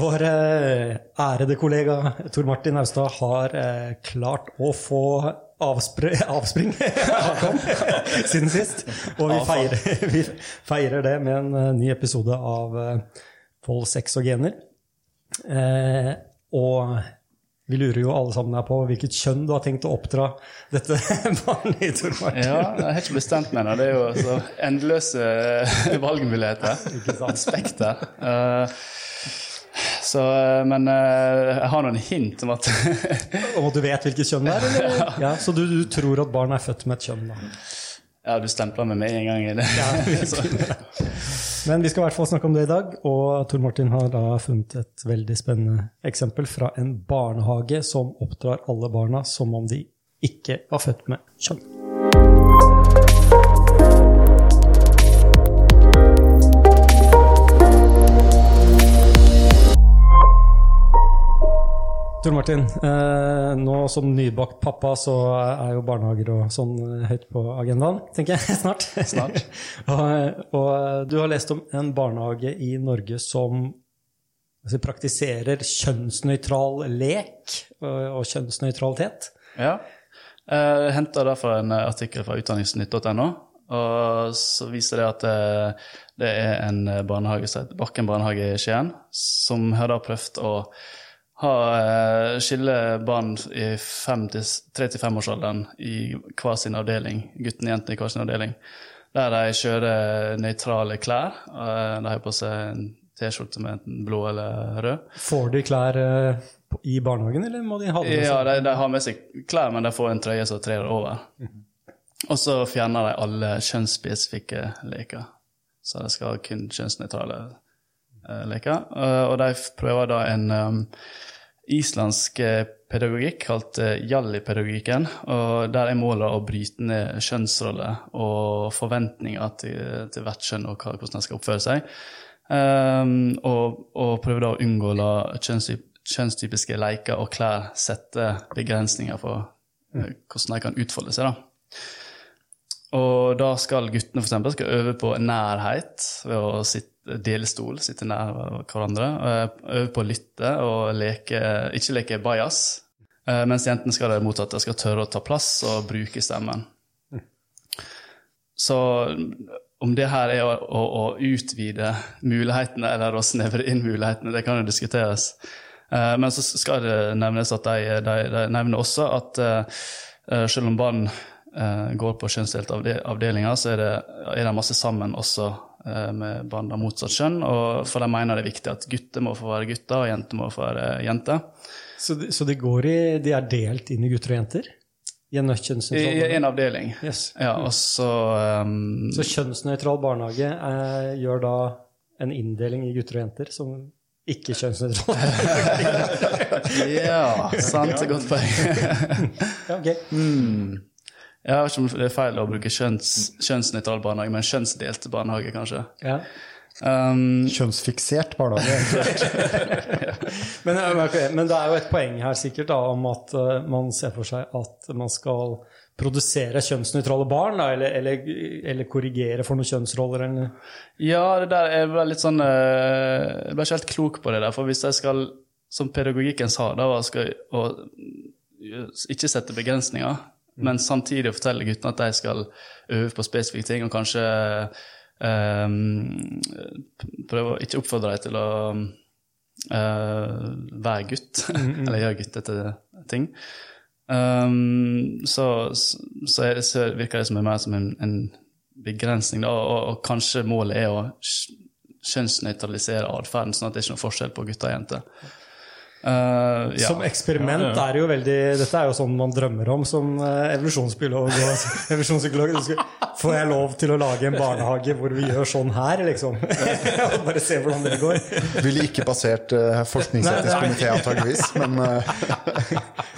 Vår eh, ærede kollega Tor Martin Austad har eh, klart å få avspr avspring siden sist. Og vi feirer, vi feirer det med en eh, ny episode av Vold, sex og gener. Eh, og vi lurer jo alle sammen her på hvilket kjønn du har tenkt å oppdra dette barnet i, Tor Martin. Ja, jeg har ikke bestemt meg ennå. Det er jo så endeløse valgmuligheter. Spekter. Eh, så, eh, men eh, jeg har noen hint om at Om at du vet hvilket kjønn det er? Eller? Ja, så du, du tror at barn er født med et kjønn? da? Ja, du stempler meg en gang i det. Ja, Men vi skal i hvert fall snakke om det i dag, og Tor Martin har da funnet et veldig spennende eksempel fra en barnehage som oppdrar alle barna som om de ikke var født med kjønn. Tor Martin, eh, nå som nybakt pappa så er jo barnehager og sånn høyt på agendaen, tenker jeg, snart. Snart. og, og du har lest om en barnehage i Norge som altså, praktiserer kjønnsnøytral lek og, og kjønnsnøytralitet. ja. Jeg henta da fra en artikkel fra utdanningsnytt.no. Og så viser det at det, det er en barnehage Bakken barnehage i Skien, som har da prøvd å ha eh, skille barn i 3-5-årsalderen i hver sin avdeling, gutten og jentene i hver sin avdeling, der de kjører nøytrale klær. Eh, De har på seg en T-skjorte med enten blå eller rød. Får de klær eh, i barnehagen, eller må de ha det med Ja, de, de har med seg klær, men de får en trøye som trer over. Og så fjerner de alle kjønnsspesifikke leker. Så det skal kun kjønnsnøytrale eh, leker. Eh, og de prøver da en um, islandsk eh, pedagogikk kalt Jallipedagogikken. Og der er målet å bryte ned kjønnsroller og forventninger til, til hvert kjønn og hvordan de skal oppføre seg. Um, og, og prøve da å unngå å la kjønnstyp, kjønnstypiske leker og klær sette begrensninger for eh, hvordan de kan utfolde seg. da. Og da skal guttene for eksempel, skal øve på nærhet ved å sitte, dele stol, sitte nær hverandre. eh, Øve på å lytte og leke, ikke leke bajas. eh, Mens jentene skal det motsatte, skal tørre å ta plass og bruke stemmen. Så om det her er å, å, å utvide mulighetene eller å snevre inn mulighetene, det kan jo diskuteres. Eh, Men så skal det nevnes at de, de, de nevner også at selv om barn går på kjønnsdelte avdelinger, så er, det, er de masse sammen også eh, med barn av motsatt kjønn. Og for de mener det er viktig at gutter må få være gutter, og jenter må få være jenter. Så, de, så de, går i, de er delt inn i gutter og jenter? I en I, en avdeling. Yes. Ja, og så um, Så kjønnsnøytral barnehage eh, gjør da en inndeling i gutter og jenter som ikke kjønnsnøytral? Ja, sant. Godt poeng. ja, ok. Jeg vet ikke om det er feil å bruke kjønns, kjønnsnøytral barnehage, men kjønnsdelt barnehage, kanskje. Ja. Um, Kjønnsfiksert barnehage. Men, okay, men det er jo et poeng her sikkert da, om at uh, man ser for seg at man skal produsere kjønnsnøytrale barn, da, eller, eller, eller korrigere for noen kjønnsroller. Eller. ja, det der er vel litt sånn eh, Jeg ble ikke helt klok på det der. For hvis jeg skal, som pedagogikken sa, da, var skal, og, ikke sette begrensninger, men samtidig fortelle guttene at de skal øve på spesifikke ting, og kanskje um, prøve å ikke oppfordre dem til å uh, være gutt, eller gjøre guttete ting. Um, så, så, er så virker det som mer som en, en begrensning, da, og, og kanskje målet er å kj- kjønnsnøytralisere atferden, sånn at det ikke er noe forskjell på gutter og jenter. Uh, ja. Som eksperiment er det jo veldig Dette er jo sånn man drømmer om som eh, evolusjonsbiolog og evolusjonspsykolog. Får jeg lov til å lage en barnehage hvor vi gjør sånn her, liksom? Og Bare se hvordan det går. Ville ikke passert uh, forskningsetisk komité, antageligvis, men uh,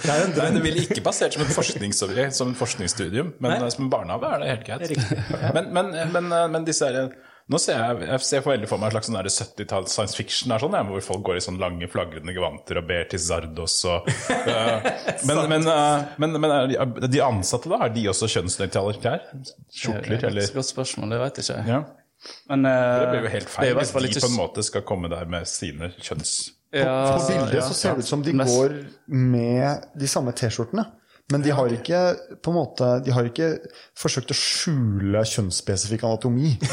Det er Nei, det ville ikke basert som et som forskningsstudium, men Nei. som en barnehage er det helt greit. Men, men, men, men disse her, nå ser jeg, jeg ser for veldig for meg en slags sånn 70-talls science fiction, sånn, ja, hvor folk går i sånn lange flagrende gevanter og ber til Zardos og uh, Men, men, uh, men, men er de, ansatte, da? Har de også kjønnsnøytrale klær? Skjortler, Det er eller Godt spørsmål, det vet jeg ikke. ja. Men uh, Det blir jo helt feil hvis de ikke på en måte skal komme der med sine kjønns... ja, På bildet ja, så ser det ut som de går med de samme T-skjortene. Men de har ikke på en måte, de har ikke forsøkt å skjule kjønnsspesifikk anatomi.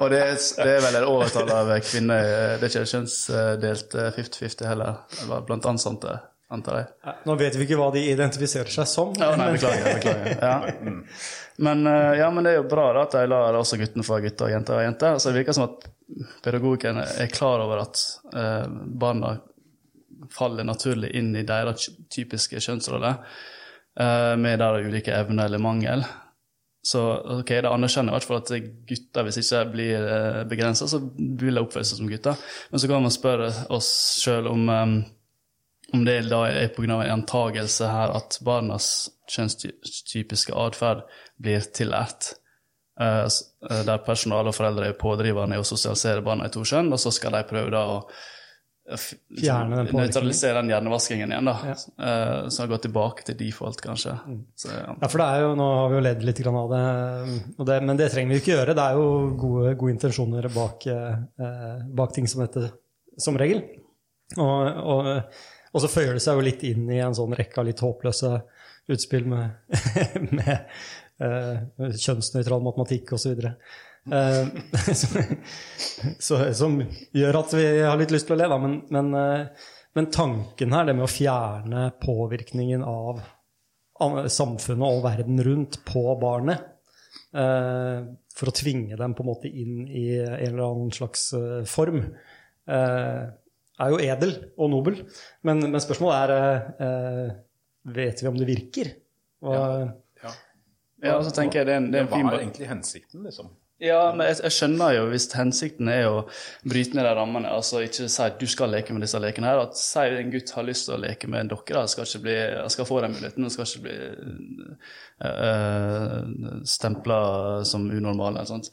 Og det er, det er vel et overtall av kvinner. Det er ikke kjønnsdelt eh, 50-50 heller, Det var blant ansatte, antar jeg. Nå vet vi ikke hva de identifiserer seg som. Ja, nei, men- beklager. beklager. Ja. Men, eh, ja, men det er jo bra da, at de lar også guttene få gutter og jenter og jenter. Så det virker som at pedagogikken er klar over at eh, barna faller naturlig inn i deres typiske kjønnsroller, eh, med der ulike evner eller mangel. Så ok, det anerkjenner i hvert fall at gutter, hvis ikke blir eh, begrensa, så vil de oppføre seg som gutter. Men så kan man spørre oss sjøl om eh, om det da er pga. en antagelse her at barnas kjønnstypiske atferd blir tillært. Der personal og foreldre er pådriverne i å sosialisere barna i to kjønn, og så skal de prøve da å Fjerne den påvirkningen. Nøytralisere den hjernevaskingen igjen, da. Eh, Så gå tilbake til default, kanskje. Mm. Så, ja. Ja, for det er jo, Nå har vi jo ledd litt av det, det, men det trenger vi ikke gjøre. Det er jo gode, gode intensjoner bak, eh, bak ting som dette, som regel. Og, og, og så føyer det seg jo litt inn i en sånn rekke av litt håpløse utspill med, med eh, kjønnsnøytral matematikk osv. Uh, så, som gjør at vi har litt lyst til å le, da. Men, men, eh, men tanken her, det med å fjerne påvirkningen av samfunnet og verden rundt på barnet. eh, for å tvinge dem på en måte inn i en eller annen slags eh, form. eh, er jo edel og nobel. Men, men spørsmålet er eh, Vet vi om det virker? Og, ja, og så tenker jeg det er en, det er en Hva fin er egentlig hensikten, liksom? Ja, men jeg, jeg skjønner jo hvis hensikten er å bryte ned de rammene. altså Ikke si at du skal leke med disse lekene her. at Si en gutt har lyst til å leke med en dokke, da, skal, ikke bli, skal få den muligheten. og Skal ikke bli øh, stempla som unormal eller sånt.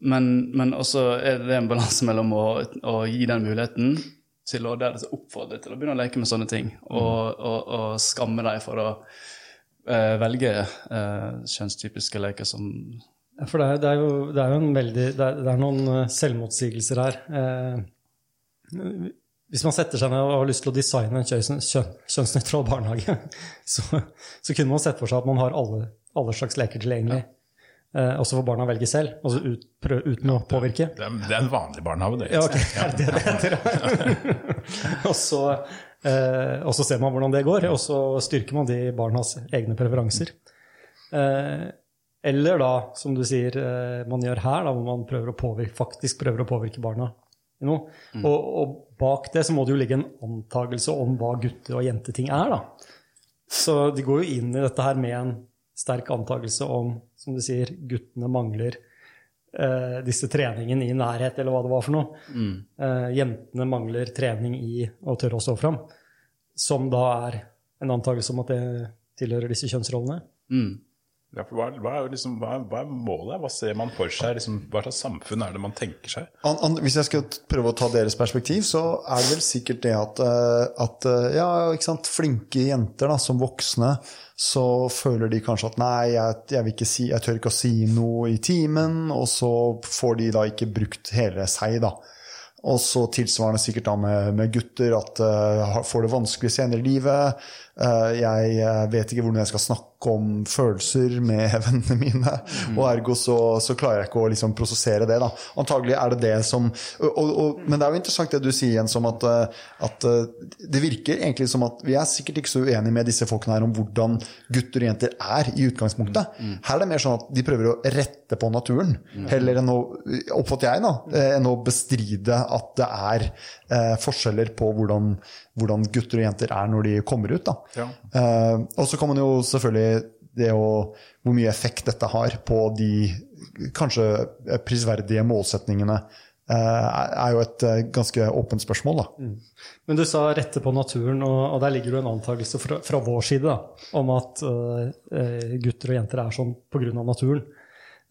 Men, men også er det en balanse mellom å, å gi den muligheten til å deretter oppfordre til å begynne å leke med sånne ting, og, og, og skamme dem for å øh, velge øh, kjønnstypiske leker som For det er, det er, jo, det er jo en veldig Det er, det er noen eh, selvmotsigelser her. Eh, hvis man setter seg ned og har lyst til å designe en kjøn, kjønn, kjønnsnøytral barnehage, så, så kunne man sett for seg at man har alle, alle slags leker tilgjengelig. Eh, også får barna velge selv, altså ut, prøv, uten å påvirke. Det er, det er en vanlig barnehage, det. Ja, ok. Er det det det heter? og, så, eh, og så ser man hvordan det går, og så styrker man de barnas egne preferanser. Eh, eller da, som du sier eh, man gjør her, da, hvor man prøver påvirke, faktisk prøver å påvirke barna i Mm. Og, og bak det så må det jo ligge en antakelse om hva gutter- og jenteting er. da. Så de går jo inn i dette her med en sterk antakelse om, som du sier, guttene mangler eh, disse treningene i nærhet, eller hva det var for noe. Eh, jentene mangler trening i å tørre å stå fram, som da er en antakelse om at det tilhører disse kjønnsrollene. mm. Ja, hva, hva, liksom, hva, hva er målet? Hva ser man for seg? Liksom, hva slags samfunn er det man tenker seg? An, an, hvis jeg skal prøve å ta deres perspektiv, så er det vel sikkert det at, eh, at eh, ja, flinke jenter da, som voksne, så føler de kanskje at nei, jeg, jeg, si, jeg tør ikke å si noe i timen, og så får de da ikke brukt hele seg, da. Og så tilsvarende sikkert da med, med gutter, at uh, får det vanskelig senere i livet. Eh, jeg eh, vet ikke hvordan jeg skal snakke om følelser med vennene mine. Og ergo så, så klarer jeg ikke å liksom prosessere det. da. Antagelig er det det som og, og, Men det er jo interessant det du sier, Jens, om at, eh, at det virker egentlig som at vi er sikkert ikke så uenige med disse folkene her om hvordan gutter og jenter er i utgangspunktet. Her er det mer sånn at de prøver å rette på naturen, heller enn å oppfatter jeg da, enn å bestride at det er eh, forskjeller på hvordan, hvordan gutter og jenter er når de kommer ut. Ja. Eh, og så kan man jo selvfølgelig det å, hvor mye effekt dette har på de kanskje prisverdige målsetningene, eh, er jo et eh, ganske åpent spørsmål. da. Men du sa rette på naturen, og, og der ligger jo en antakelse fra, fra vår side da, om at uh, gutter og jenter er sånn pga. naturen.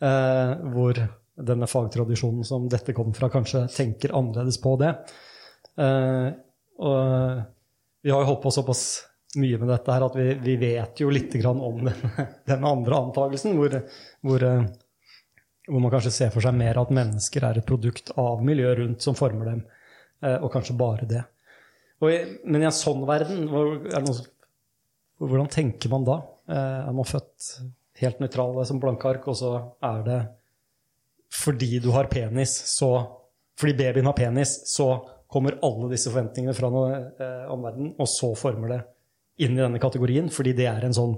Uh, hvor denne fagtradisjonen som dette kom fra, kanskje tenker annerledes på det. Eh, og vi har jo holdt på såpass mye med dette her at vi, vi vet jo litt om den, den andre antakelsen, hvor, hvor, eh, hvor man kanskje ser for seg mer at mennesker er et produkt av miljøet rundt som former dem, eh, og kanskje bare det. Og men i en sånn verden, er noe, hvordan tenker man da? Er man født helt nøytrale som blanke ark, og så er det fordi du har penis, så Fordi babyen har penis, så kommer alle disse forventningene fra noe, eh, omverdenen, og så former det inn i denne kategorien, fordi det er en sånn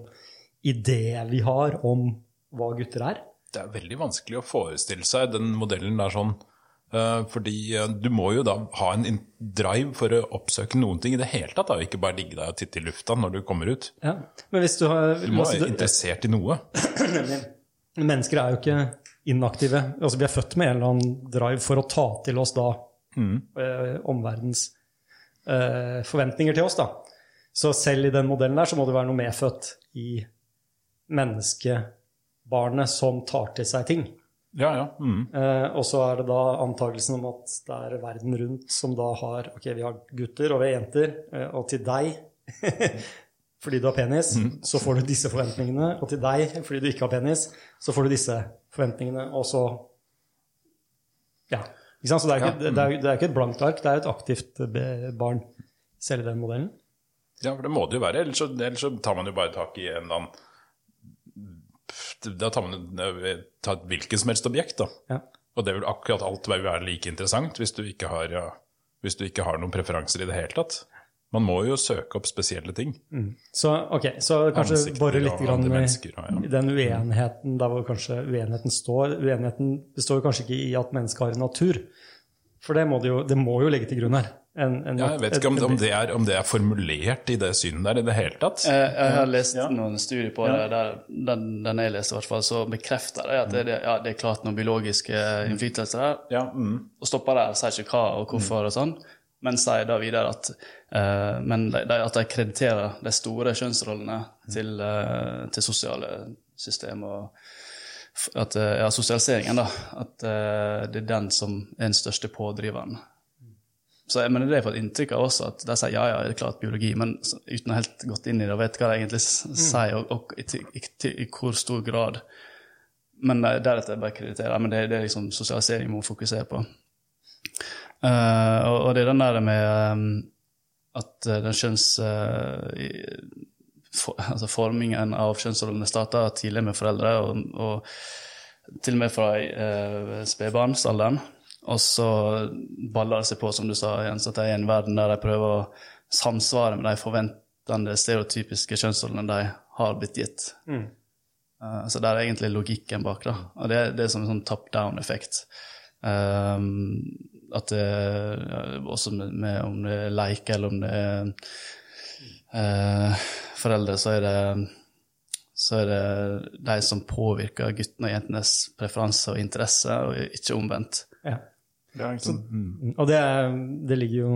idé vi har om hva gutter er. Det er veldig vanskelig å forestille seg den modellen der sånn. eh, fordi eh, du må jo da ha en drive for å oppsøke noen ting i det hele tatt. Da, ikke bare ligge deg og titte i lufta når du kommer ut. Ja. Men hvis du har Du må altså, være interessert i noe. Mennesker er jo ikke inaktive. Altså, vi er født med en eller annen drive for å ta til oss da eh, omverdens eh, forventninger til oss. da. Så selv i den modellen der så må det være noe medfødt i menneskebarnet som tar til seg ting. Ja, ja. Mm. Eh, og så er det da antakelsen om at det er verden rundt som da har Ok, vi har gutter og vi har jenter, eh, og til deg fordi du har penis, så får du disse forventningene. Og til deg, fordi du ikke har penis, så får du disse forventningene. Og så Ja. Så det er ikke, det er, det er ikke et blankt ark, det er et aktivt eh, barn, selv i den modellen. Ja, for det må det jo være. Ellers så, ellers så tar man jo bare tak i en eller annen Da tar man eh, et hvilket som helst objekt, da. Ja. Og det vil akkurat alt være like interessant hvis du ikke har, ja, hvis du ikke har noen preferanser i det hele tatt. Man må jo søke opp spesielle ting. Så okay, så kanskje Ansikter bore litt grann i ja, ja. den uenigheten der hvor kanskje uenigheten står. Uenigheten består kanskje ikke i at mennesket har en natur, for det må det jo, det må jo ligge til grunn her. En, en, Ja, jeg vet ikke om, om, det er, om det er formulert i det synet der i det hele tatt. Jeg, jeg har lest noen studier på det, der, den, den jeg leste, i hvert fall, så bekrefter det at det, ja, det er klart noen biologiske innflytelser der. Ja, mm. Og stopper der, sier ikke hva og hvorfor og sånn, men sier da videre at, uh, men de, at de krediterer de store kjønnsrollene til, uh, til sosiale system og at, uh, ja, sosialiseringen, da. At uh, det er den som er den største pådriveren. Så jeg mener det jeg har fått inntrykk av også, at de sier ja, ja, det er klart biologi, men uten å ha helt gått inn i det og vet hva de egentlig s- sier, og, og i, i, i, i hvor stor grad. Men deretter bare kreditere. Men det, det er liksom sosialisering vi må fokusere på. Eh, og, og det er den der med um, at eh, den kjønns... Uh, for, altså formingen av kjønnsrollene starter tidlig med foreldre, og, og til og med fra uh, spedbarnsalderen. Og så baller det seg på, som du sa, Jens, at de er i en verden der de prøver å samsvare med de forventende, stereotypiske kjønnsrollene de har blitt gitt. Eh, så der er egentlig logikken bak. da. Og det, det er som en sånn top down-effekt. Um, at det også med, med om det er leik eller om det er eh, foreldre, så er det så er det de som påvirker guttene og jentenes preferanser og interesser, og ikke omvendt. Ja. Ja, ikke sant? Mm. Og det, er- det ligger jo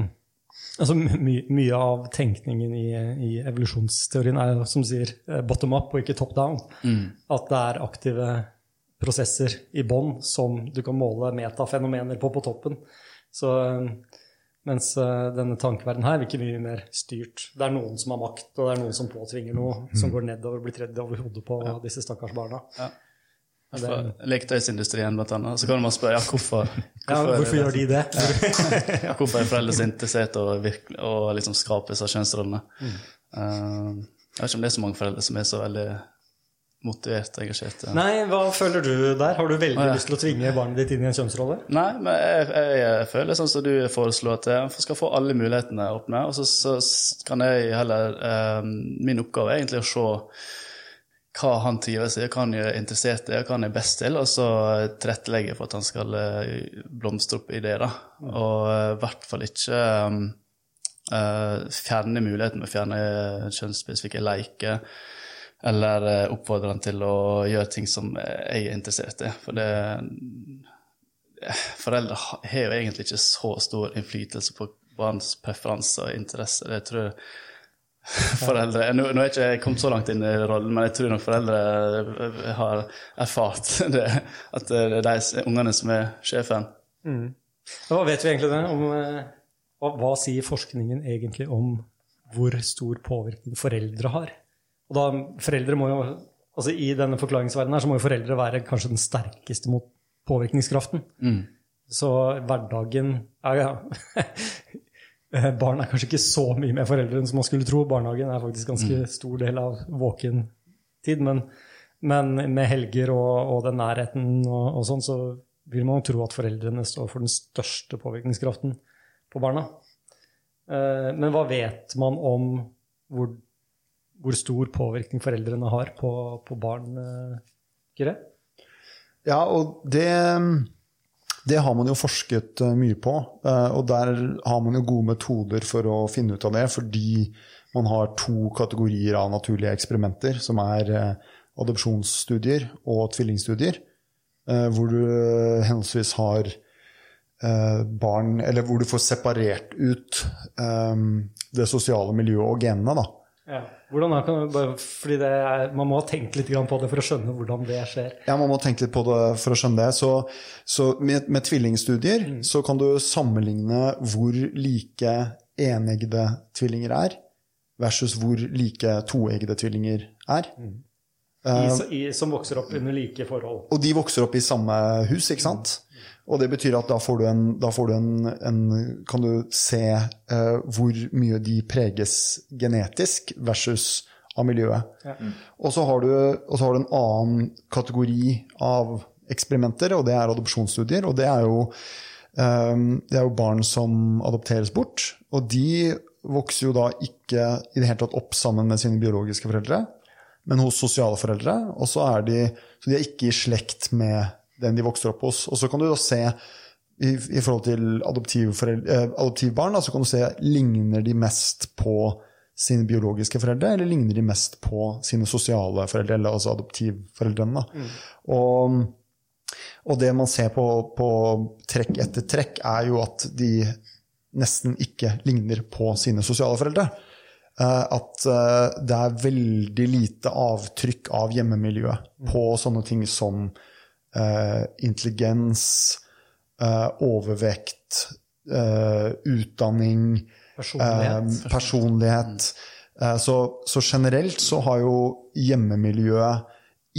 altså my, Mye av tenkningen i, i evolusjonsteorien er som sier, eh, bottom up og ikke top down. At det er aktive prosesser i bånn som du kan måle metafenomener på på toppen. Så, eh, mens eh, denne tankeverdenen her virker mye mer styrt. Det er noen som har makt, og det er noen som påtvinger noe, som går nedover, og blir tredd over hodet på disse stakkars barna. Ja. Det- Leketøysindustrien, annet. Så kan man spørre ja, hvorfor, Ja, hvorfor gjør de det? Hvorfor er foreldre så interessert i å, virkelig- å liksom skrapes av kjønnsrollene? Eh, jeg vet ikke om det er så mange foreldre som er så veldig motivert og engasjert. ja. Nei, hva føler du der? Har du veldig ja. lyst til å tvinge barnet ditt inn i en kjønnsrolle? Nei, men jeg, jeg, jeg føler sånn som du foreslår, at jeg skal få alle mulighetene åpne. Og så, så kan jeg heller eh, Min oppgave er egentlig å se hva han trives i, hva han er interessert i, hva han er best til, og så tilrettelegge for at han skal eh, blomstre opp i det. da. Og eh, i hvert fall ikke um, eh, fjerne muligheten med å fjerne kjønnsspesifikke leker. Eller eh, oppfordre han til å gjøre ting som jeg er interessert i. For det foreldre har jo egentlig ikke så stor innflytelse på barns preferanser og interesser. Jeg tror jeg foreldre Nå, nå er ikke jeg kommet så langt inn i rollen, men jeg tror nok foreldre har erfart det, at det er de ungene som er sjefen. Hva vet vi egentlig det? Om, eh, hva, hva sier forskningen egentlig om hvor stor påvirkning foreldre har? Og da, foreldre må jo, altså I denne forklaringsverdenen her så må jo foreldre være kanskje den sterkeste mot, påvirkningskraften. Så hverdagen er ja. Barn er kanskje ikke så mye med foreldrene som man skulle tro. Barnehagen er faktisk ganske stor del av våken tid. Men, men med helger og, og den nærheten og, og sånn, så vil man jo tro at foreldrene står for den største påvirkningskraften på barna. Eh, Men hva vet man om hvor, hvor stor påvirkning foreldrene har på, på barn? eh, Kyrre? Ja, og det, det har man jo forsket eh, mye på. eh, Og der har man jo gode metoder for å finne ut av det, fordi man har to kategorier av naturlige eksperimenter, som er adopsjonsstudier og tvillingstudier, hvor du henholdsvis har barn Eller hvor du får separert ut det sosiale miljøet og genene, da. Ja. Hvordan er, kan, bare, fordi det er, Man må ha tenkt litt grann på det for å skjønne hvordan det skjer. Ja, man må tenke litt på det for å skjønne det. Så, så med, med tvillingstudier så kan du sammenligne hvor like eneggede tvillinger er, versus hvor like toeggede tvillinger er. I, i, som vokser opp under like forhold. Og de vokser opp i samme hus, ikke sant? Og det betyr at da får du en, da får du en, en Kan du se eh, hvor mye de preges genetisk versus av miljøet. Og, så har du, og så har du en annen kategori av eksperimenter, og det er adopsjonsstudier. Og det er jo, eh, det er jo barn som adopteres bort. Og de vokser jo da ikke i det hele tatt opp sammen med sine biologiske foreldre men hos sosiale foreldre. Og så er de, så de er ikke i slekt med den de vokser opp hos. Og så kan du da se i, i forhold til eh, adoptivbarn, da, så kan du se ligner de mest på sine biologiske foreldre, eller ligner de mest på sine sosiale foreldre, eller altså adoptivforeldrene. Da. Og, og det man ser på, på trekk etter trekk, er jo at de nesten ikke ligner på sine sosiale foreldre. Eh, At eh, det er veldig lite avtrykk av hjemmemiljøet på sånne ting som eh, intelligens, eh, overvekt, eh, utdanning, Personlighet. eh, personlighet. Eh, så, så generelt så har jo hjemmemiljøet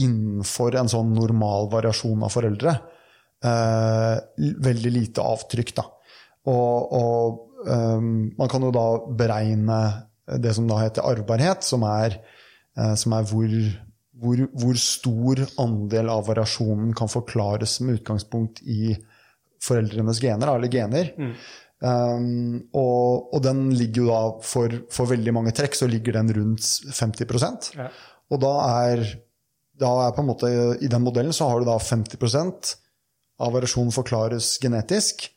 innenfor en sånn normal variasjon av foreldre eh, veldig lite avtrykk. Da. Og, og ehm, man kan jo da beregne det som da heter arvbarhet, som er, som er hvor, hvor, hvor stor andel av variasjonen kan forklares med utgangspunkt i foreldrenes gener, eller gener. Um, og, og den ligger jo da for, for veldig mange trekk så ligger den rundt 50 Ja. Og da er, da er på en måte I den modellen så har du da 50 av variasjonen forklares genetisk,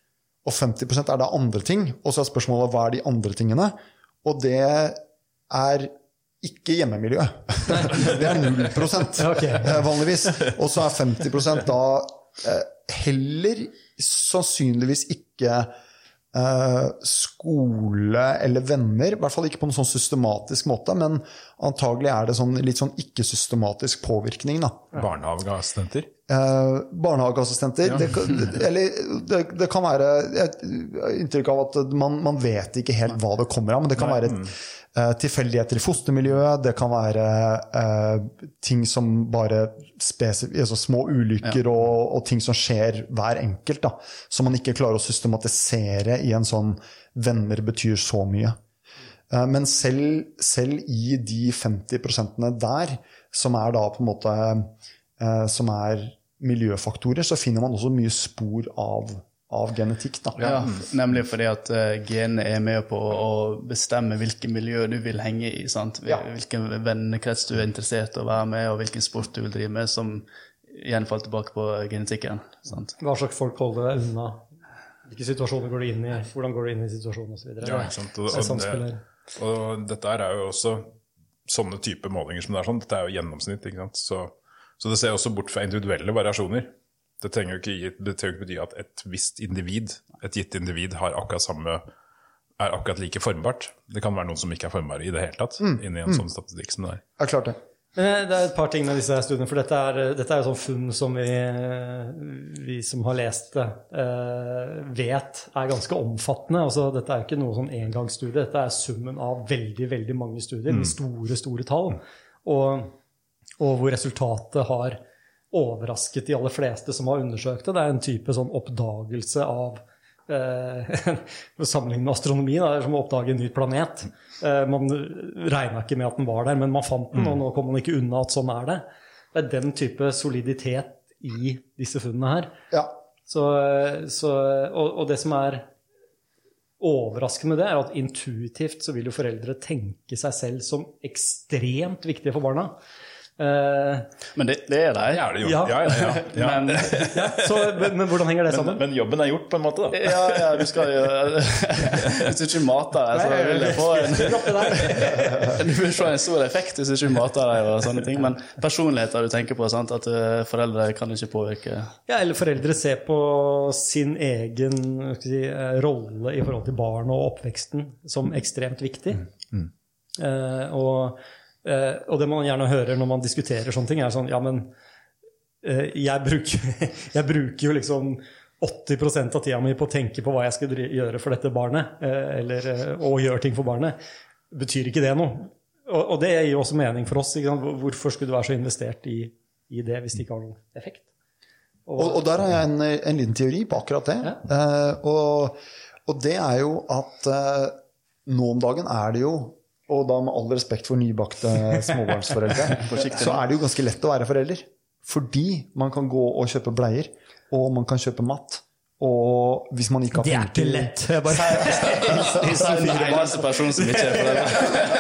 og 50% er da andre ting. Og så er spørsmålet hva er de andre tingene? Og det er ikke hjemmemiljø. det er 0 Ok. eh, vanligvis. Og så er 50 da eh, heller sannsynligvis ikke eh, skole eller venner. I hvert fall ikke på en sånn systematisk måte, men antagelig er det sånn, litt sånn ikke-systematisk påvirkning. da. Barnehageassistenter. Eh, barnehageassistenter. Det, kan- eller det, det kan være et inntrykk av at man, man vet ikke helt hva det kommer av, men det kan være eh, tilfeldigheter i fostermiljøet, det kan være eh, ting som bare altså små ulykker og, og ting som skjer hver enkelt, da, som man ikke klarer å systematisere i en sånn 'venner betyr så mye'. Eh, Men selv, selv i de 50% der, som er da på en måte eh, som er miljøfaktorer, så finner man også mye spor av, av genetikk. Da. Ja, nemlig fordi at uh, genene er med på å bestemme hvilket miljø du vil henge i. sant? Hvilken vennekrets du er interessert i å være med, og hvilken sport du vil drive med, som igjen faller tilbake på genetikken. sant? Hva slags folk holder deg unna? Hvilke situasjoner går du inn i? Hvordan går du inn i situasjonen osv.? Ja, ikke sant? Og, Det og, det, og dette er jo også sånne type målinger som det er sånn. Dette er jo gjennomsnitt. ikke sant? Så, så det ser også bort fra individuelle variasjoner. Det trenger jo ikke, det trenger ikke bety at et visst individ, et gitt individ, har akkurat samme er akkurat like formbart. Det kan være noen som ikke er formbare i det hele tatt, inni en sånn statistikk som det er. Ja, klart det. Men eh, det er et par ting med disse studiene, for dette er, dette er jo sånn funn som vi, vi som har lest det, eh, vet er ganske omfattende. Altså, dette er ikke noe sånn engangsstudie, dette er summen av veldig, veldig mange studier med store, store tall. Og, og hvor resultatet har overrasket de aller fleste som har undersøkt det. Det er en type sånn oppdagelse av eh, Sammenlignet med astronomi, da, det er som å oppdage en ny planet. Eh, man regna ikke med at den var der, men man fant den, og nå kommer man ikke unna at sånn er det. Det er den type soliditet i disse funnene her. Ja. Så, så, og, og det som er overraskende med det, er at intuitivt så vil jo foreldre tenke seg selv som ekstremt viktige for barna. Eh, Men det, det er deg. Ja, det Ja. ja, ja, ja, ja. Men, ja, så, men, men hvordan henger det sammen? men jobben er gjort, på en måte. da. ja, ja, du skal jo Hvis du ikke mater deg, så vil jeg få en. Du vil få en stor effekt hvis du ikke mater deg og sånne ting. Men personligheter du tenker på, sant? at eh, foreldre kan ikke påvirke Ja, eller foreldre ser på sin egen skal si, eh, rolle i forhold til barn og oppveksten som ekstremt viktig. Eh, og, eh, og det man gjerne hører når man diskuterer sånne ting, er sånn Ja, men eh, jeg, bruker, jeg bruker jo liksom 80% av tida mi på å tenke på hva jeg skal gjøre for dette barnet, eh, eller, og gjøre ting for barnet. Betyr ikke det noe? Og, og det gir jo også mening for oss. Hvorfor skulle du være så investert i, i det hvis det ikke har noen effekt? Og, og der har jeg en, en liten teori på akkurat det. Eh, og, og det er jo at nå om dagen er det jo og da med all respekt for nybakte småbarnsforeldre, så er det jo ganske lett å være forelder. Fordi man kan gå og kjøpe bleier, og man kan kjøpe mat. Og hvis man ikke har Det er ikke lett. Jeg bare Hilsen den eneste personen som ikke er foreldre.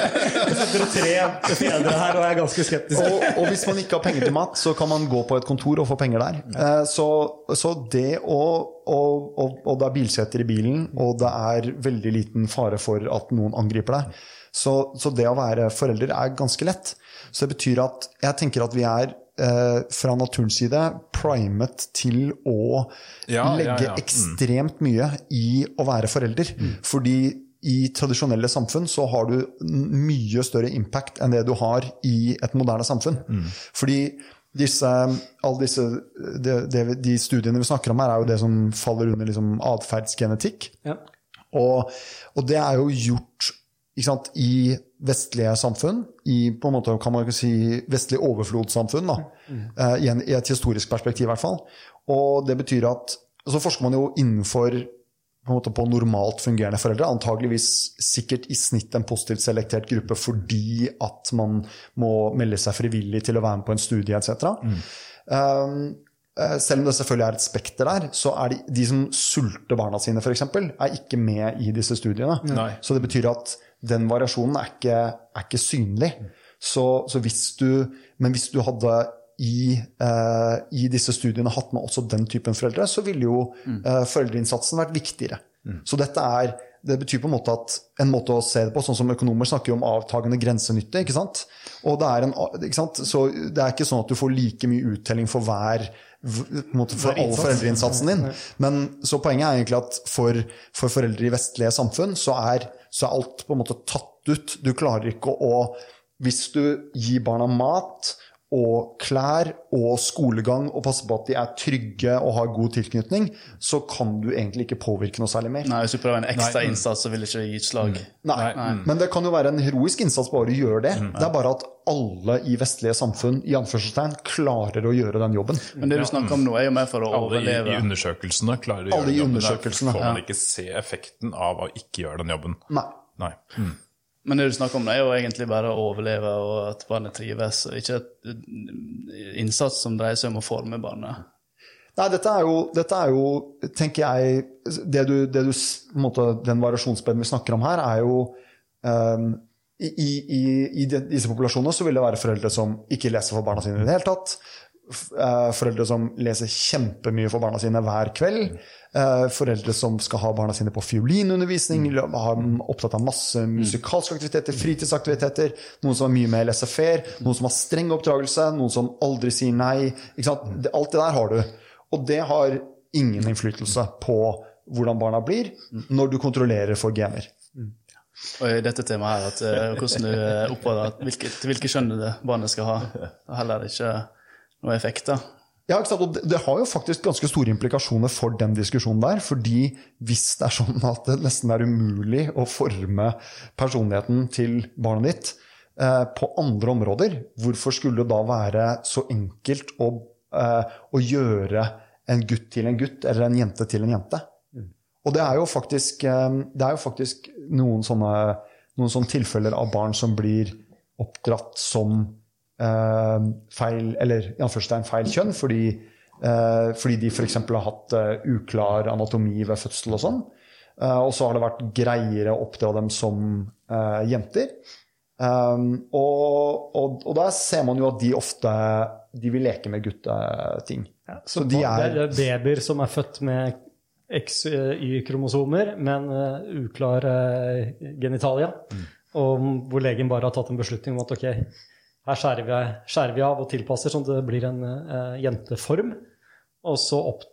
sitter tre fedre her og er ganske skeptisk. og, og hvis man ikke har penger til mat, så kan man gå på et kontor og få penger der. Eh, Så, så det å og, og, og det er bilseter i bilen, og det er veldig liten fare for at noen angriper deg. Så, så det å være forelder er ganske lett. Så det betyr at jeg tenker at vi er eh, fra naturens side primet til å Ja, ja, legge ja. Mm. ekstremt mye i å være forelder. Fordi i tradisjonelle samfunn så har du mye større impact enn det du har i et moderne samfunn. Mm. Fordi disse, alle disse, de, de, de studiene vi snakker om her, er jo det som faller under liksom atferdsgenetikk. Ja. Og, og det er jo gjort sant, i vestlige samfunn, i på en måte kan man jo si vestlig overflodssamfunn, da, i, en, i et historisk perspektiv i hvert fall. Og det betyr at Så forsker man jo innenfor på, en måte på normalt fungerende foreldre. Antageligvis sikkert i snitt en positivt selektert gruppe fordi at man må melde seg frivillig til å være med på en studie etc. Um, eh, selv om det selvfølgelig er et spekter der, så er de, de som sulter barna sine, f.eks., er ikke med i disse studiene. Nei. Så det betyr at den variasjonen er ikke, er ikke synlig. Så, så hvis du, men hvis du hadde i, eh, i disse studiene hatt med også den typen foreldre, så ville jo eh, foreldreinnsatsen vært viktigere. Så dette er, det betyr på en måte at en måte å se det på, sånn som økonomer snakker om avtagende grensenytte. ikke sant? Og det er, en, ikke sant? Så det er ikke sånn at du får like mye uttelling for hver måte for all foreldreinnsatsen din. Men så poenget er egentlig at for, for foreldre i vestlige samfunn så er, så er alt på en måte tatt ut. Du klarer ikke å, Hvis du gir barna mat og klær og skolegang og passe på at de er trygge og har god tilknytning, så kan du egentlig ikke påvirke noe særlig mer. Nei, Hvis du prøver en ekstra innsats, så vil det ikke gi utslag. Nei. Men det kan jo være en heroisk innsats bare å gjøre det. Det er bare at alle i vestlige samfunn i anførselstegn klarer å gjøre den jobben. Men det du snakker om nå, er jo mer for å Alle i, i undersøkelsene klarer å gjøre i den jobben. Der får man ikke se effekten av å ikke gjøre den jobben. Nei. Nei. Men det du snakker om, det er jo egentlig bare å overleve og at barnet trives, og ikke et innsats som dreier seg om å forme barnet. Nei, dette er jo, dette er jo tenker jeg det du, det du, måte, Den variasjonsbredden vi snakker om her, er jo um, i, i, I disse populasjonene så vil det være foreldre som ikke leser for barna sine i det hele tatt. Eh, Foreldre som leser kjempemye for barna sine hver kveld. eh, Foreldre som skal ha barna sine på fiolinundervisning, Mm. opptatt av masse musikalske aktiviteter, fritidsaktiviteter. Noen som har mye mer laissez-faire, noen som har streng oppdragelse, noen som aldri sier nei. Ikke sant? Alt det der har du. Og det har ingen innflytelse på hvordan barna blir, når du kontrollerer for gener. Og i dette temaet her, at, eh, hvordan du oppfordrer at hvilke, til hvilke kjønn barnet skal ha, heller ikke noe effekter. Ja? Og det, har jo faktisk ganske store implikasjoner for den diskusjonen der. fordi hvis det er sånn at det nesten er umulig å forme personligheten til barnet ditt eh, på andre områder, hvorfor skulle det da være så enkelt å eh, å gjøre en gutt til en gutt eller en jente til en jente. Og det er jo faktisk, eh, det er jo faktisk noen, sånne, noen sånne tilfeller av barn som blir oppdratt som feil, eller i anførselstegn feil kjønn, fordi, eh, fordi de f.eks. har hatt eh, uklar anatomi ved fødsel og sånn. Eh, og så har det vært greiere å oppdra dem som jenter. Um, og, og, og der ser man jo at de ofte de vil leke med gutteting. så de er Det er babyer som er født med XY-kromosomer, men uklar genitalia. Mm. Og hvor legen bare har tatt en beslutning om at ok, her skjærer vi, skjærer vi av og tilpasser sånn at det blir en uh, jenteform. Og så opp,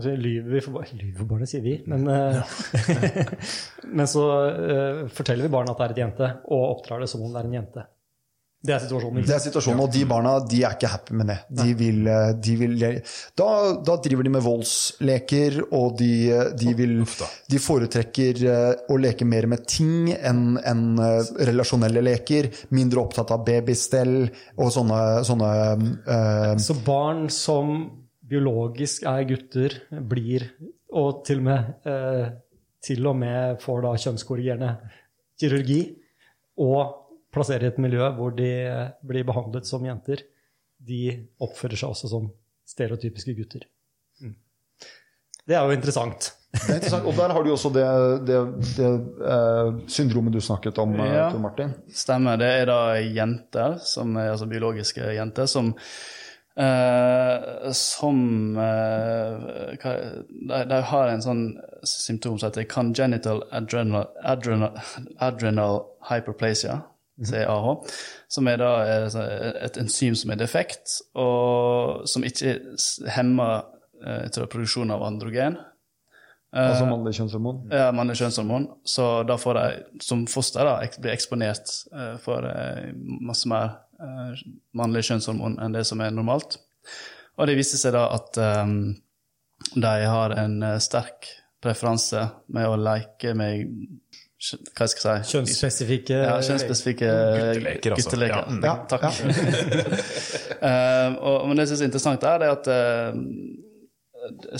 så lyver vi for barna Lyver barna, sier vi. Men, uh, men så uh, forteller vi barnet at det er et jente, og oppdrar det som om det er en jente. Det er situasjonen. Det er situasjonen, og de barna de er ikke happy med det. De vil, eh, de vil, da, da driver de med voldsleker, og de, de, vil, de foretrekker eh, å leke mer med ting enn enn, eh, relasjonelle leker. Mindre opptatt av babystell og sånne, sånne uh, Så barn som biologisk er gutter, blir Og til og med, uh, til og med får da kjønnskorrigerende kirurgi og plasserer i et miljø hvor de eh, blir behandlet som jenter, de oppfører seg også som stereotypiske gutter. Mm. Det er jo interessant. Det er interessant. Og der har du også det, det, det eh, syndromet du snakket om, eh, Ja. Tor Martin. Stemmer. Det er da jenter, som er altså biologiske jenter, som eh, som eh, de, de har en sånn symptom som heter congenital adrenal, adrenal, adrenal hyperplasia, CAH, som er da eh, et enzym som er defekt, og som ikke hemmer eh, tror, produksjonen av androgen. Altså mannlig kjønnshormon. Ja, mannlig kjønnshormon. Så da får de som foster da, blir bli eksponert eh, for eh, masse mer eh, mannlig kjønnshormon enn det som er normalt. Og det viste seg da at eh, de har en eh, sterk preferanse med å leke med hva skal jeg si Kjønnsspesifikke ja, kjønnsspesifikke Gutteleker, altså. gutteleker. Ja, mm. Ja, Takk. Eh, og, men det jeg syns er interessant, er at uh,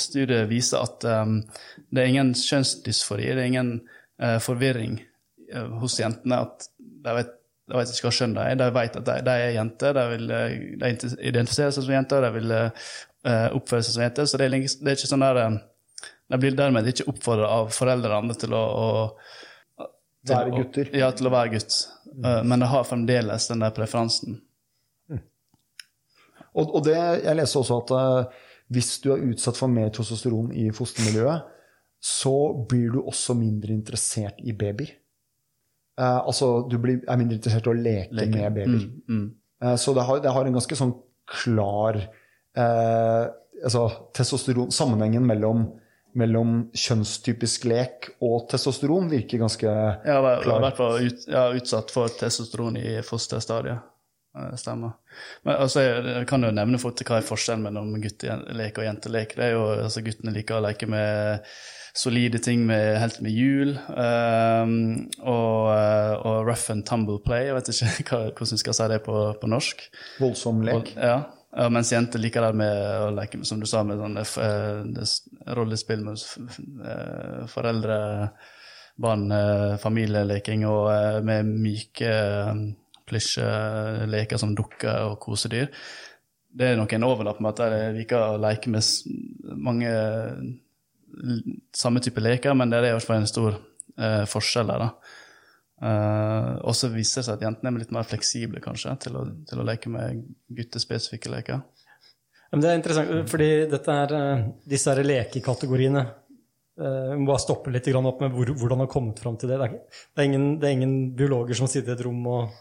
studiet viser at um, det er ingen kjønnsdysfori, det er ingen uh, forvirring hos jentene. At de vet, de vet ikke hva kjønn de er. De vet at de, de er jenter, de vil de identifiserer seg som jenter, de vil eh, oppføre seg som jenter. Så det er, det er ikke sånn der De blir dermed ikke oppfordra av foreldrene til å, å Være å- gutter. Ja, til å være gutt. Eh, men det har fremdeles den der preferansen. Og, og det, jeg leste også at uh, hvis du er utsatt for mer testosteron i fostermiljøet, så blir du også mindre interessert i babyer. Uh, altså, du blir, er mindre interessert i å leke, Leke. med babyer. Mm, mm. Så det har, det har en ganske sånn klar altså, testosteron Sammenhengen mellom, mellom kjønnstypisk lek og testosteron virker ganske Jeg har vært- Klar. i hvert fall ut, ja, utsatt for testosteron i fosterstadiet. Det Stemmer. Men altså, jeg kan jo nevne fort hva er forskjellen mellom guttelek og jentelek. Det er jo, altså Guttene liker å leke med solide ting med helt med hjul. Um, og, eh, og rough and tumble play. Jeg vet ikke hva, hvordan vi skal si det på, på norsk. voldsom lek. Og, ja. Ja, mens jenter liker det med å leke som du sa, med sånn eh, eh, rollespill med eh, foreldre, barn, familieleking og med myke plysjeleker som dukker og kosedyr. Det er nok en overlapp med at de liker å leke med mange samme type leker, men det er i hvert fall en stor forskjell der. da. Eh, og så viser det seg at jentene er litt mer fleksible kanskje, til å, til å leke med guttespesifikke leker. Men det er interessant, fordi er, eh, disse her lekekategoriene eh, Vi må bare stoppe litt opp med hvor, hvordan du har kommet fram til det. Det, er ingen, det er ingen biologer som sitter i et rom og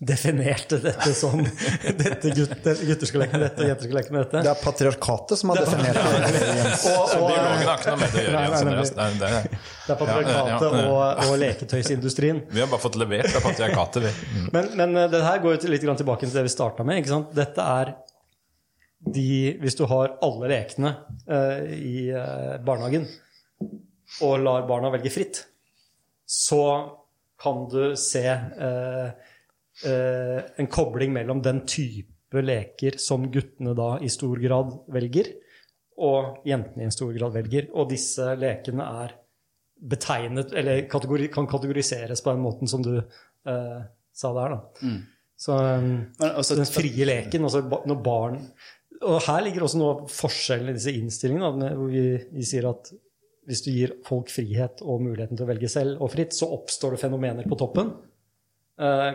definerte dette som dette gutter, gutter skal leke med dette, og jenter skal leke med dette. Det er patriarkatet som har definert det. Jens. Og, og, Biologen har ikke noe med det å gjøre. Nei, nei, nei. Det er- det er- det er patriarkatet Ja, ja, ja. og, og leketøysindustrien. Vi har bare fått levert av patriarkatet, vi. Mm. Men, men eh, det her går jo litt tilbake til det vi starta med. ikke sant? Dette er de Hvis du har alle lekene uh, i uh, barnehagen og lar barna velge fritt, så kan du se eh, en kobling mellom den type leker som guttene da i stor grad velger, og jentene i stor grad velger. Og disse lekene er betegnet, eller kategori, kan kategoriseres på den måten som du eh, sa der. da. Så um, også- den frie leken, altså når barn Og her ligger også noe av forskjellen i disse innstillingene, hvor vi, vi sier at hvis du gir folk frihet og muligheten til å velge selv og fritt, så oppstår det fenomener på toppen, eh,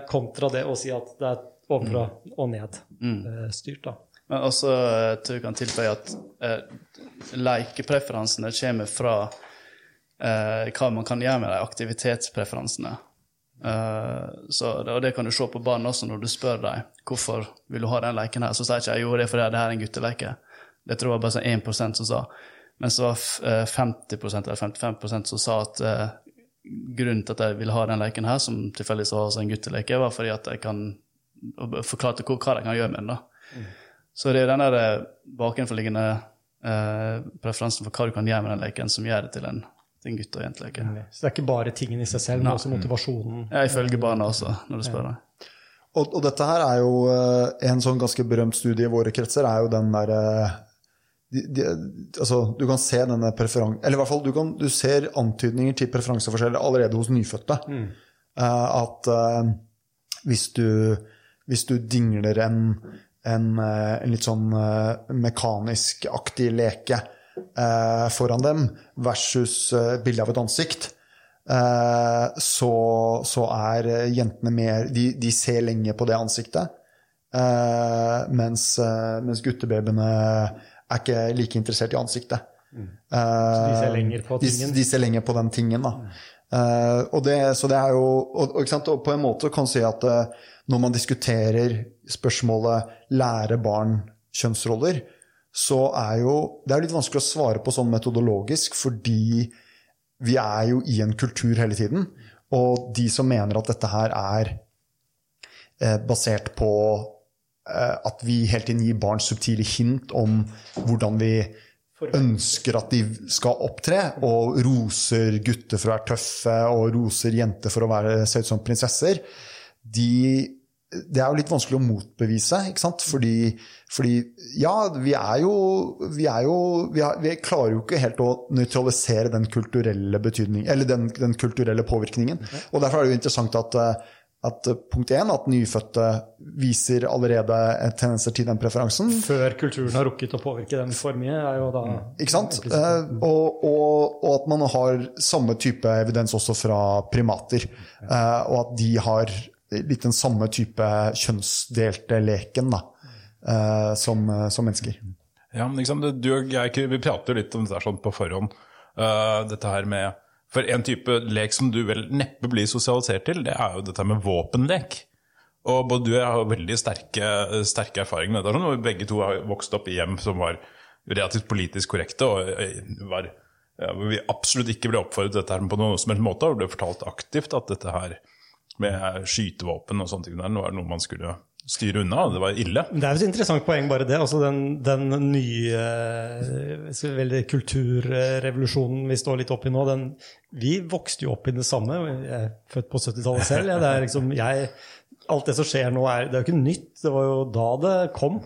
kontra det å si at det er ovenfra og ned eh, styrt. da. Men også eh, tror jeg kan tilføye at eh, lekepreferansene kommer fra eh, hva man kan gjøre med de aktivitetspreferansene. Eh, så, og det kan du se på barn også når du spør dem hvorfor vil du ha den leken her. Så sier ikke jeg jo det er fordi det her er en gutteleke. Det tror jeg bare sånn 1% som sa. Men så var f- eh, 50% eller 55% som sa at eh, grunnen til at jeg ville ha den leken her, som tilfeldigvis var også en gutteleke, var fordi at jeg kan forklare forklarte hva, de kan gjøre med den. da. Så det er den der eh, bakenforliggende eh, preferansen for hva du kan gjøre med den leken, som gjør det til en, til en gutt- og jenteleke. Så det er ikke bare tingen i seg selv, men også motivasjonen. Ja, ifølge barna også, når du spør deg. Og, og dette her er jo eh, en sånn ganske berømt studie i våre kretser, er jo den derre de, de, altså, du kan se denne preferansen Eller i hvert fall, du, kan, du ser antydninger til preferanseforskjeller allerede hos nyfødte. Eh, at uh, hvis, du, hvis du dingler en, en, uh, en litt sånn uh, mekanisk-aktig leke foran dem versus uh, bilde av et ansikt, så, så er jentene mer de, de ser lenge på det ansiktet. mens, mens guttebabyene er ikke like interessert i ansiktet. Så de ser lenger på De, tingen. de ser lenger på den tingen, da. Eh, og det, så det er jo og, og, og på en måte kan man si at uh, når man diskuterer spørsmålet lære barn kjønnsroller, så er jo Det er litt vanskelig å svare på sånn metodologisk, fordi vi er jo i en kultur hele tiden. Og de som mener at dette her er basert på at vi hele tiden gir barn subtile hint om hvordan vi ønsker at de skal opptre, og roser gutter for å være tøffe og roser jenter for å være, se ut som prinsesser, de, det er jo litt vanskelig å motbevise. ikke sant? Fordi, fordi ja, vi er jo Vi, er jo, vi, er, vi klarer jo ikke helt å nøytralisere den kulturelle betydning, eller den, den kulturelle påvirkningen. Og Derfor er det jo interessant at eh, at eh, punkt én, at nyfødte viser allerede tendenser til den preferansen. Før kulturen har rukket å påvirke den for mye, er jo da Ikke sant? Eh, og, og, og at man har samme type evidens også fra primater. Eh, og at de har litt den samme type kjønnsdelte leken da, eh, som, som mennesker. Ja, men liksom, du og jeg vi prater jo litt om det der sånn på forhånd. Eh, dette her med For en type lek som du vel neppe blir sosialisert til, det er jo dette med våpenlek. Og både du og jeg har veldig sterke, sterke erfaringer med det. sånn, og Begge to har vokst opp i hjem som var relativt politisk korrekte, og eh, var, ja, vi absolutt ikke ble oppfordret til dette her på noen som helst måte. Og ble fortalt aktivt at dette her med skytevåpen og sånne ting der, var noe man skulle styre unna. Det var ille. Det er jo et interessant poeng, bare det. Altså den, den nye eh, veldig kulturrevolusjonen vi står litt oppi nå, den, vi vokste jo opp i det samme. Jeg er født på 70-tallet selv. Ja, det er liksom, jeg, alt det som skjer nå, er, det er jo ikke nytt. Det var jo da det kom.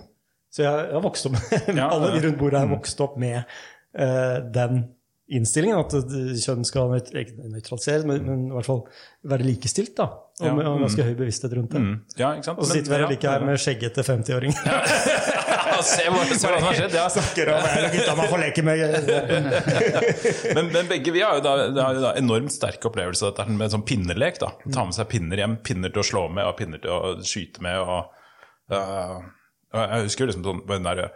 Så jeg, jeg har vokst opp med Ja, Alle de rundt bordet har vokst opp med uh, den innstillingen. At kjønn skal ikke nøytraliseres, men, men i hvert fall være likestilt. da, Og Ja, med og ganske høy bevissthet rundt det. Mm. Ja, ikke sant? Og så sitter vi her like her med skjeggete 50-åringer. Ja, se hva, det har skjedd. Ja. snakker om "Nei, gutta man får leke med Men, men begge vi har jo da, har jo da enormt sterke opplevelser av dette med sånn pinnelek. da. Ta med seg pinner hjem. Pinner til å slå med og pinner til å skyte med. og, Uh, Jeg husker liksom sånn, den der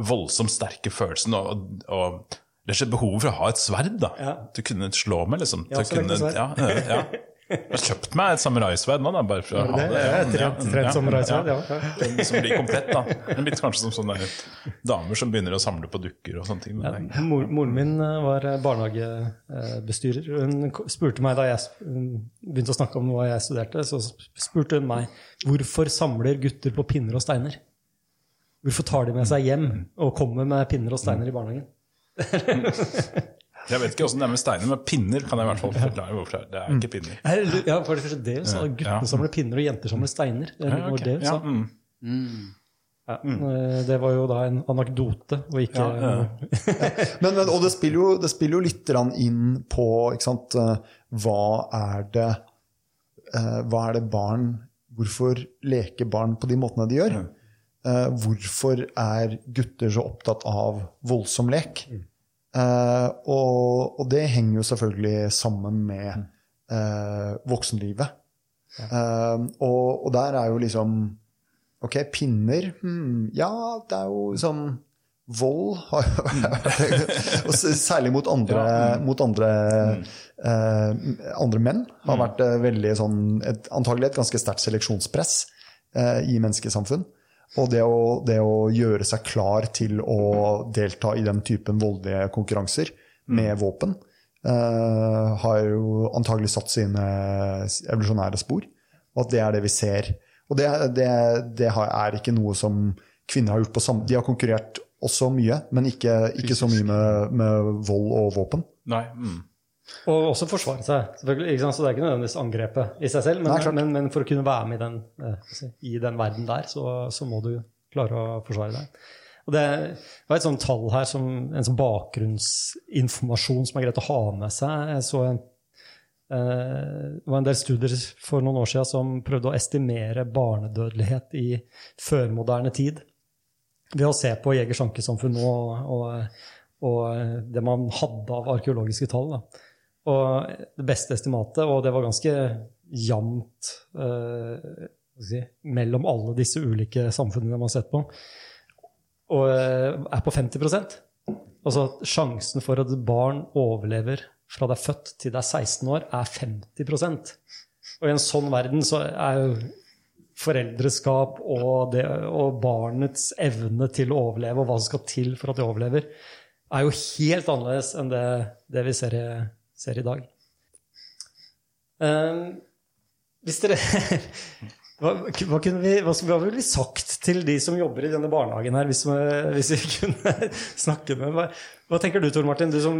voldsomt sterke følelsen og, og, og det er ikke behovet for å ha et sverd. da. Ja. Du kunne slå meg, liksom. Ja, Du så kunne, sverd. ja, ja, ja. Jeg har kjøpt meg et samuraisverd nå, da, bare for å ha det. det. Jeg er trent, trent samuraisverd, ja. ja. Som blir komplett, da. Men Litt kanskje som sånne damer som begynner å samle på dukker og sånne ting. Ja, Mor, moren min eh, var barnehagebestyrer. Hun spurte meg da jeg begynte å snakke om hva jeg studerte, så spurte hun meg hvorfor samler gutter på pinner og steiner. Hvorfor tar de med seg hjem og kommer med pinner og steiner i barnehagen? Jeg vet ikke åssen det er med steiner, men pinner kan jeg i hvert fall forklare hvorfor det er. Ikke pinner. Ja, for det første det så. Guttene Ja. samler pinner, og jenter samler steiner. Det Ja, var ok. det ja, mm. Ja. Eh, Det var jo da en anekdote, og ikke Men, men, og det spiller jo, det spiller jo litt inn på ikke sant, eh, hva er det eh, Hva er det barn Hvorfor leker barn på de måtene de gjør? Eh, hvorfor er gutter så opptatt av voldsom lek? Eh, og, og det henger jo selvfølgelig sammen med eh, voksenlivet. Eh, og, og der er jo liksom Ok, pinner hmm, Ja, det er jo sånn Vold har og Særlig mot andre, mot andre, eh, andre menn har vært veldig sånn et, Antagelig et ganske sterkt seleksjonspress i menneskesamfunn. Og det å, det å gjøre seg klar til å delta i den typen voldelige konkurranser med våpen, uh, har jo antagelig satt sine evolusjonære spor. Og at det er det vi ser. Og det, det, det er ikke noe som kvinner har gjort på samme De har konkurrert også mye, men ikke, ikke så mye med, med vold og våpen. Nei. Mm. Og også forsvare seg. selvfølgelig, ikke sant? Så det er ikke nødvendigvis angrepet i seg selv, men, Nei, men, men for å kunne være med i den, eh, i den verden der, så, så må du klare å forsvare deg. Og det var et sånt tall her, som, en sånn bakgrunnsinformasjon som er greit å ha med seg. Jeg så en, eh, det var en del studier for noen år siden som prøvde å estimere barnedødelighet i førmoderne tid ved å se på Jegers ankesamfunn nå og, og, og det man hadde av arkeologiske tall. Da. Og det beste estimatet, og det var ganske jevnt eh, si, mellom alle disse ulike samfunnene man har sett på, og eh, er på 50% Altså sjansen for at barn overlever fra det er født til det er 16 år, er 50% Og i en sånn verden så er jo foreldreskap og, det, og barnets evne til å overleve, og hva som skal til for at de overlever, er jo helt annerledes enn det, det vi ser i, ser i dag. Um, hvis dere hva, hva, kunne vi, hva, hva ville vi sagt til de som jobber i denne barnehagen her, hvis, vi- hvis vi kunne snakke med hva, hva tenker du, Tor Martin, du som,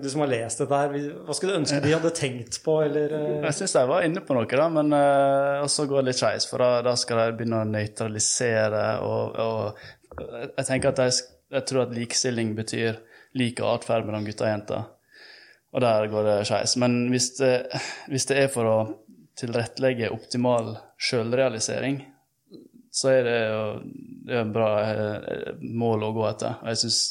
du som har lest dette her? Hva skulle du ønske de hadde tenkt på, eller eh, Jeg syns jeg var inne på noe, da, men uh, også går det litt skeis. For da, da skal de begynne å nøytralisere og, og Jeg tenker at de, jeg tror at likestilling betyr lik atferd mellom gutter og jenter. Og der går det skeis. Men hvis det, hvis det er for å tilrettelegge optimal sjølrealisering, så er det jo det er et bra eh, mål å gå etter. Og jeg syns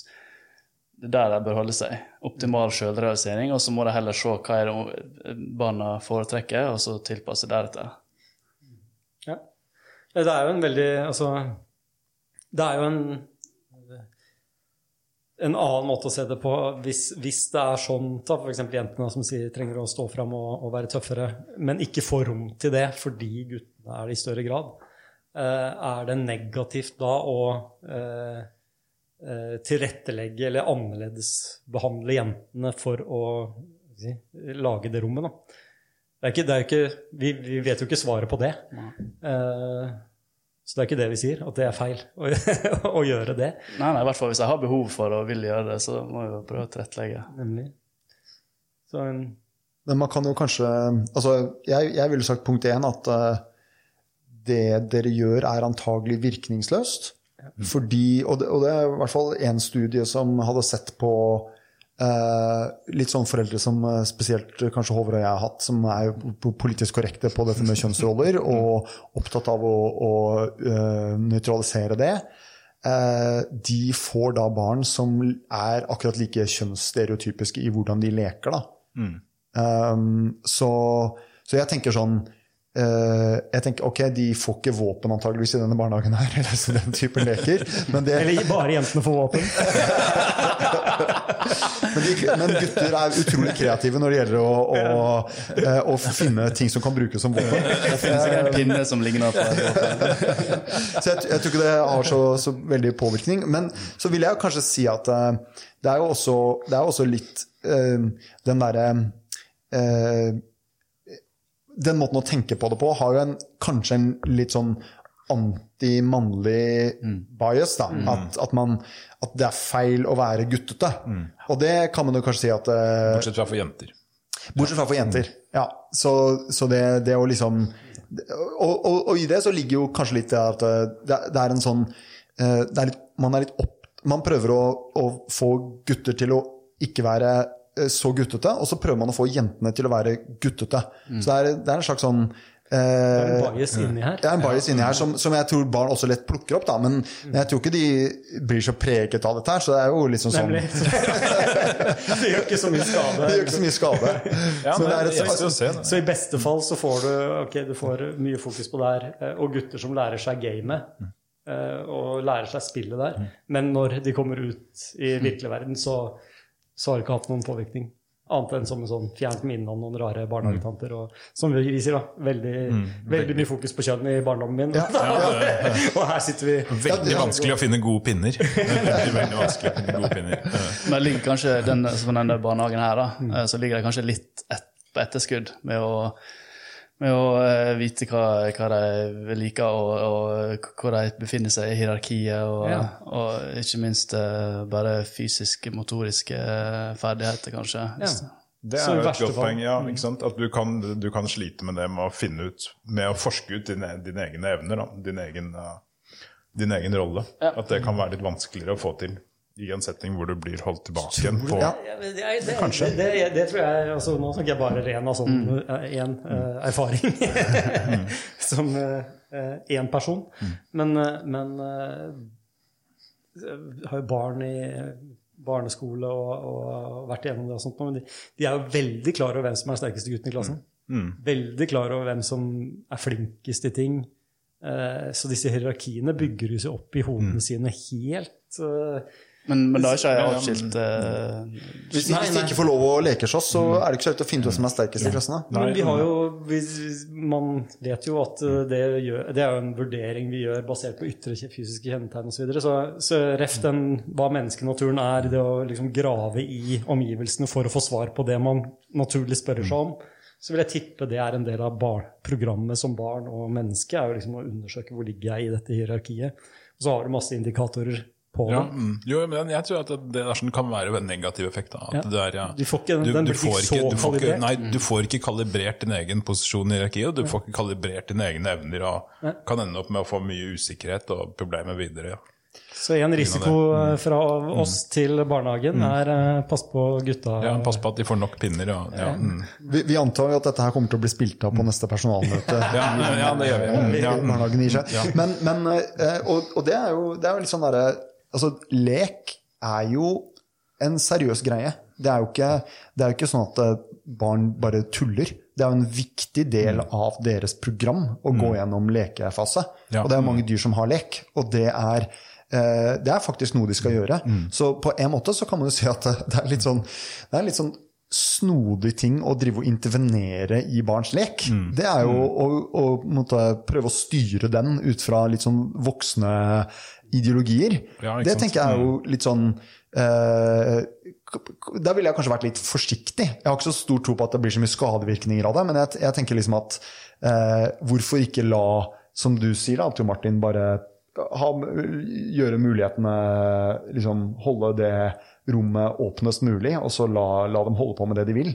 det er der de bør holde seg. Optimal selvrealisering, og så må de heller se hva er det barna foretrekker, og så tilpasse deretter. Ja. Det er jo en veldig Altså, det er jo en en annen måte å se det på hvis, hvis det er sånn da, f.eks. jentene som sier trenger å stå fram og, og være tøffere, men ikke får rom til det fordi guttene er det i større grad. Eh, er det negativt da å eh, eh, tilrettelegge eller annerledes behandle jentene for å si, lage det rommet? da? Det er ikke, det er ikke, vi, vi vet jo ikke svaret på det. Eh, så det er ikke det vi sier, at det er feil å, å gjøre det. Nei, nei, i hvert fall hvis jeg har behov for og vil gjøre det, så må jeg jo prøve å tilrettelegge. Nemlig. Så en, Men man kan jo kanskje altså Jeg, jeg ville sagt punkt én at uh, det dere gjør, er antagelig virkningsløst. Fordi, og det, og det er i hvert fall én studie som hadde sett på eh, litt sånn foreldre som uh, spesielt kanskje Håvard og jeg har hatt, som er jo politisk korrekte på dette med kjønnsroller, og opptatt av å, å uh, nøytralisere det. Eh, de får da barn som er akkurat like kjønnsstereotypiske i hvordan de leker. da. Um, så, så jeg tenker sånn eh, jeg tenker, ok, De får ikke våpen antageligvis i denne barnehagen, her, eller så den typen leker. Men, det, eller bare jentene får våpen. men, de, men gutter er utrolig kreative når det gjelder å, å, å, å finne ting som kan brukes som våpen. Det finnes ikke en pinne som ligner på. Så jeg, jeg tror ikke det har så, så veldig påvirkning. Men så vil jeg kanskje si at eh, det er jo også, det er også litt eh, den derre eh, Den måten å tenke på det på har jo en, kanskje en litt sånn anti-mannlig bias. da, at, at, man, at det er feil å være guttete. Og det kan man jo kanskje si at uh, Bortsett fra for jenter. Bortsett fra for jenter. Ja, så, så det, det å liksom og, og, og i det så ligger jo kanskje litt det at eh, det, det er en sånn eh, er litt, man er litt opp, Man prøver å, å få gutter til å ikke være så guttete, og så prøver man å få jentene til å være guttete. Så det er, det er en slags sånn Det er eh, en bias inni her. det er en bias inni her som, som jeg tror barn også lett plukker opp, da, men jeg tror ikke de blir så preget av dette her. Så det er jo liksom sånn Nemlig. det gjør ikke så mye skade. Det gjør ikke så mye skade. Ja, Så men det et skal se. Så i beste fall så får du, ok, du får mye fokus på det her, eh, og gutter som lærer seg gamet, eh, og lærer seg spillet der. Men når de kommer ut i virkelig verden, så, så har det ikke hatt noen påvirkning. Annet enn som en sånn fjernt minne om noen rare barnehagetanter. Og som vi, sier, da, veldig, veldig mye fokus på kjønn i barndommen min. og her sitter vi. Veldig vanskelig å finne gode pinner. Veldig, veldig vanskelig å finne gode pinner. Men ligger kanskje den, som denne barnehagen her, da, eh, så ligger det kanskje litt et, på etterskudd med å, med å eh, vite hva, hva de liker, og, og hvor de befinner seg i hierarkiet, og, Ja. og ikke minst eh, bare fysiske, motoriske eh, ferdigheter, kanskje. Ja. Det er jo et godt poeng. ja, ikke sant? At du kan, du kan slite med det med å finne ut Med å forske ut dine, dine egne evner, da. Din egen, din egen rolle. Ja. At det kan være litt vanskeligere å få til i en setting hvor du blir holdt tilbake igjen på Ja. Men det, det, det, det, det tror jeg altså, Nå snakker jeg bare ren av sånn én erfaring. Som én person. Men, eh, men uh, jeg har jo barn i barneskole og, og vært igjennom det og sånt. Men de, de er jo veldig klar over hvem som er den sterkeste gutten i klassen. Veldig klar over hvem som er flinkest i ting. Eh, Så disse hierarkiene bygger jo seg opp i hodene sine helt eh, Men, men da er ikke jeg avskilt eh, Hvis, de- hvis de ikke får lov å leke slåss, så er det ikke så lett å finne ut hvem som er sterkest i klassen. da. Men vi har jo vi, Man vet jo at uh, det, gjør, det er jo en vurdering vi gjør basert på ytre fysiske kjennetegn osv. Så, videre. så så ref den hva menneskenaturen er, det å liksom grave i omgivelsene for å få svar på det man naturlig spør seg om, så vil jeg tippe det er en del av bar programmet som barn og menneske. er jo liksom Å undersøke hvor ligger jeg i dette hierarkiet. Og så har du masse indikatorer på Ja, det. mm. Jo, men jeg tror at det, er sånn kan være en negativ effekt. Da. At Ja. det er, ja. Du får ikke- den blir ikke får så du får ikke, nei, du får ikke kalibrert din egen posisjon i hierarkiet, og du får ikke kalibrert dine egne evner, og kan ende opp med å få mye usikkerhet og problemer videre. Ja. Så en risiko uh, fra oss til barnehagen er uh, pass på gutta. Ja, Pass på at de får nok pinner. Ja. ja, mm. Vi, vi antar at dette her kommer til å bli spilt av på neste personalmøte. ja, ja, det gjør vi. Ja. barnehagen gir seg. Men, men, eh, og, og det er jo, det er jo litt sånn derre Altså, lek er jo en seriøs greie. Det er jo ikke, det er ikke sånn at eh, barn bare tuller. Det er jo en viktig del av deres program å gå gjennom lekefase. Ja. Og det er mange dyr som har lek, og det er eh, det er faktisk noe de skal gjøre. Så på en måte så kan man jo si at det- det er litt sånn, det er litt sånn snodig ting å drive og intervenere i barns lek. Det er jo å, å prøve å styre den ut fra litt sånn voksne ideologier. Ja, det tenker jeg er jo litt sånn uh, k- Der ville jeg kanskje vært litt forsiktig. Jeg har ikke så stor tro på at det blir så mye skadevirkninger av det, men jeg, jeg tenker liksom at uh, hvorfor ikke la, som du sier da, Tor Martin, bare ha, gjøre mulighetene liksom holde det rommet åpnest mulig, og så la, la dem holde på med det de vil.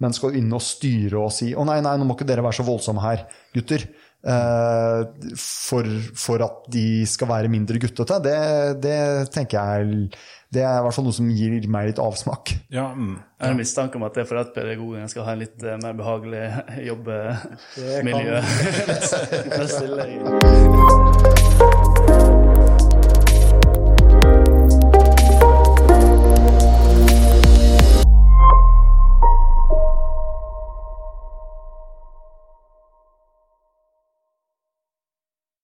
Men skal inn og styre og si 'Å nei, nei, nå må ikke dere være så voldsomme her, gutter', eh, for, for at de skal være mindre guttete, det, det tenker jeg Det er i hvert fall noe som gir meg litt avsmak. Ja, mm. Jeg har en mistanke om at det er for at pedagogene skal ha en litt eh, mer behagelig Det